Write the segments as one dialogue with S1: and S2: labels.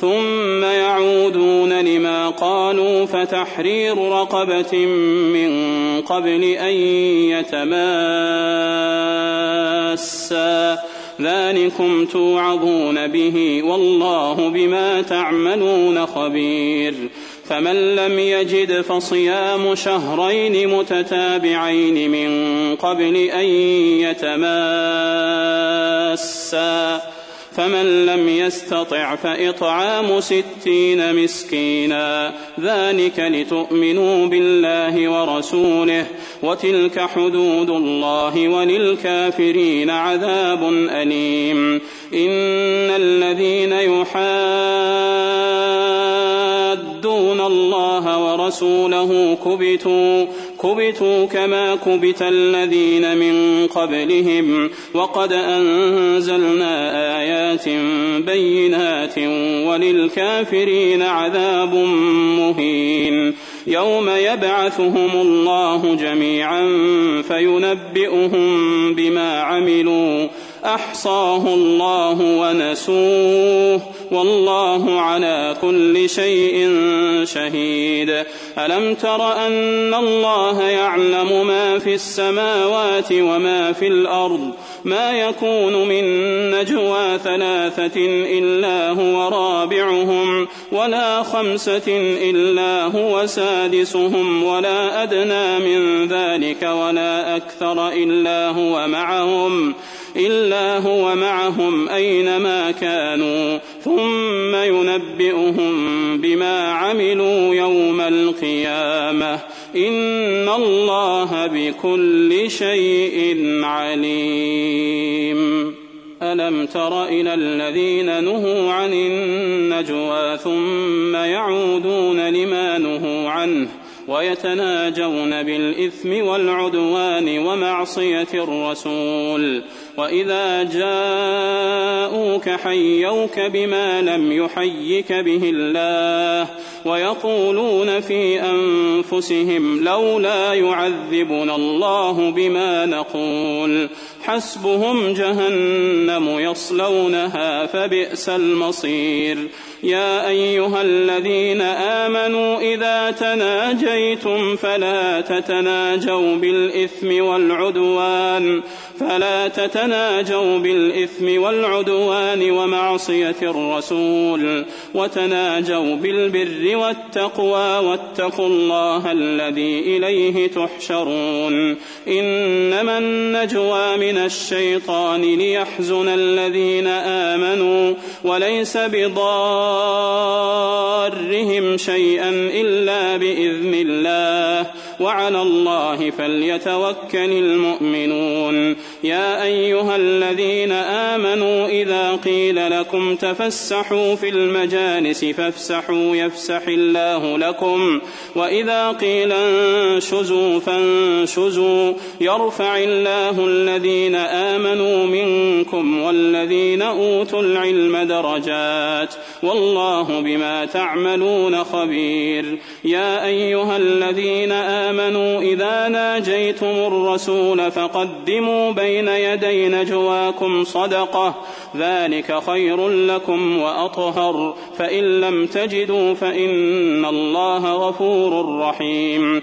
S1: ثم يعودون لما قالوا فتحرير رقبة من قبل أن يتماسا ذلكم توعظون به والله بما تعملون خبير فمن لم يجد فصيام شهرين متتابعين من قبل أن يتماسا فمن لم يستطع فإطعام ستين مسكينا ذلك لتؤمنوا بالله ورسوله وتلك حدود الله وللكافرين عذاب أليم إن الذين يحادون الله ورسوله كبتوا كبتوا كما كبت الذين من قبلهم وقد أنزلنا آيات بينات وللكافرين عذاب مهين يوم يبعثهم الله جميعا فينبئهم بما عملوا احصاه الله ونسوه والله على كل شيء شهيد الم تر ان الله يعلم ما في السماوات وما في الارض ما يكون من نجوى ثلاثه الا هو رابعهم ولا خمسه الا هو سادسهم ولا ادنى من ذلك ولا اكثر الا هو معهم إلا هو معهم أينما كانوا ثم ينبئهم بما عملوا يوم القيامة إن الله بكل شيء عليم ألم تر إلى الذين نهوا عن النجوى ثم يعودون لما نهوا عنه ويتناجون بالإثم والعدوان ومعصية الرسول ؟ وإذا جاءوك حيوك بما لم يحيك به الله ويقولون في أنفسهم لولا يعذبنا الله بما نقول حسبهم جهنم يصلونها فبئس المصير يا أيها الذين آمنوا إذا تناجيتم فلا تتناجوا بالإثم والعدوان فلا تتناجوا بالإثم والعدوان ومعصية الرسول وتناجوا بالبر والتقوى واتقوا الله الذي إليه تحشرون إنما النجوى من الشيطان ليحزن الذين آمنوا وليس بضارهم شيئا إلا بإذن الله وعلى الله فليتوكل المؤمنون يا أيها الذين آمنوا إذا قيل لكم تفسحوا في المجالس فافسحوا يفسح الله لكم وإذا قيل انشزوا فانشزوا يرفع الله الذين آمنوا منكم والذين أوتوا العلم درجات والله بما تعملون خبير يا أيها الذين آمنوا إذا ناجيتم الرسول فقدموا بين بين يدي نجواكم صدقة ذلك خير لكم وأطهر فإن لم تجدوا فإن الله غفور رحيم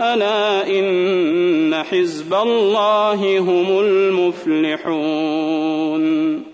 S1: ألا إن حزب الله هم المفلحون